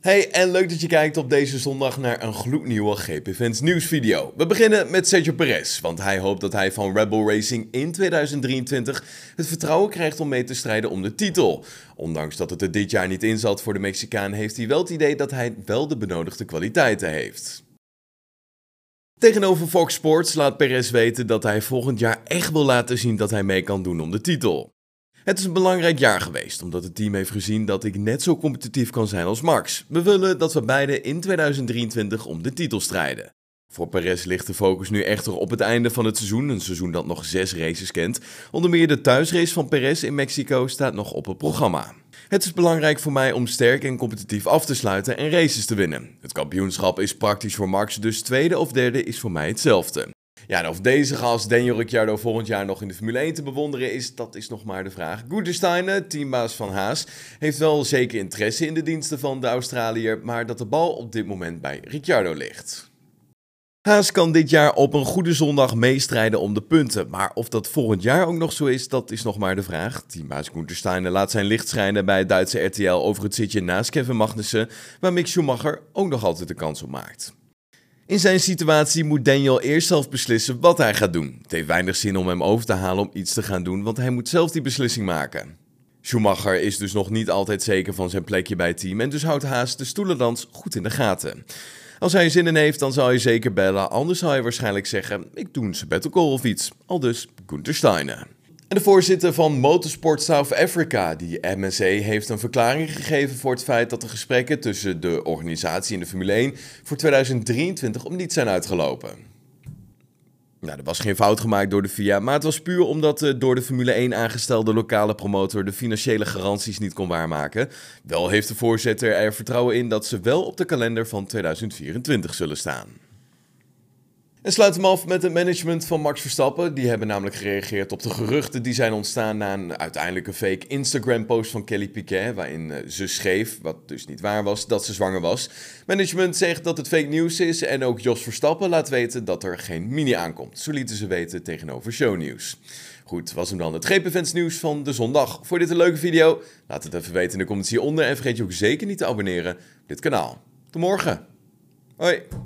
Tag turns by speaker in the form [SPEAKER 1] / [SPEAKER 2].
[SPEAKER 1] Hey, en leuk dat je kijkt op deze zondag naar een gloednieuwe GP Fans nieuwsvideo. We beginnen met Sergio Perez, want hij hoopt dat hij van Rebel Racing in 2023 het vertrouwen krijgt om mee te strijden om de titel. Ondanks dat het er dit jaar niet in zat voor de Mexicaan, heeft hij wel het idee dat hij wel de benodigde kwaliteiten heeft. Tegenover Fox Sports laat Perez weten dat hij volgend jaar echt wil laten zien dat hij mee kan doen om de titel. Het is een belangrijk jaar geweest, omdat het team heeft gezien dat ik net zo competitief kan zijn als Max. We willen dat we beide in 2023 om de titel strijden. Voor Perez ligt de focus nu echter op het einde van het seizoen, een seizoen dat nog zes races kent. Onder meer de thuisrace van Perez in Mexico staat nog op het programma. Het is belangrijk voor mij om sterk en competitief af te sluiten en races te winnen. Het kampioenschap is praktisch voor Max, dus tweede of derde is voor mij hetzelfde. Ja, of deze gast Daniel Ricciardo volgend jaar nog in de Formule 1 te bewonderen is, dat is nog maar de vraag. Goedersteiner, teambaas van Haas, heeft wel zeker interesse in de diensten van de Australiër, maar dat de bal op dit moment bij Ricciardo ligt. Haas kan dit jaar op een goede zondag meestrijden om de punten. Maar of dat volgend jaar ook nog zo is, dat is nog maar de vraag. Teambaas Gunther laat zijn licht schijnen bij het Duitse RTL over het zitje naast Kevin Magnussen, waar Mick Schumacher ook nog altijd de kans op maakt. In zijn situatie moet Daniel eerst zelf beslissen wat hij gaat doen. Het heeft weinig zin om hem over te halen om iets te gaan doen, want hij moet zelf die beslissing maken. Schumacher is dus nog niet altijd zeker van zijn plekje bij het team en dus houdt Haas de stoelendans goed in de gaten. Als hij zin in heeft, dan zal hij zeker bellen, anders zal hij waarschijnlijk zeggen: Ik doe een sabbatical of iets. Al dus Gunther Steiner. En de voorzitter van Motorsport South Africa, die MSA, heeft een verklaring gegeven voor het feit dat de gesprekken tussen de organisatie en de Formule 1 voor 2023 om niet zijn uitgelopen. Nou, er was geen fout gemaakt door de FIA, maar het was puur omdat de door de Formule 1 aangestelde lokale promotor de financiële garanties niet kon waarmaken. Wel heeft de voorzitter er vertrouwen in dat ze wel op de kalender van 2024 zullen staan. En sluit hem af met het management van Max Verstappen. Die hebben namelijk gereageerd op de geruchten die zijn ontstaan na een uiteindelijke fake Instagram-post van Kelly Piquet. Waarin eh, ze schreef, wat dus niet waar was, dat ze zwanger was. Management zegt dat het fake nieuws is en ook Jos Verstappen laat weten dat er geen mini aankomt. Zo lieten ze weten tegenover shownieuws. Goed, was hem dan het GP nieuws van de zondag. Voor dit een leuke video? Laat het even weten in de comments hieronder en vergeet je ook zeker niet te abonneren op dit kanaal. Tot morgen. Hoi.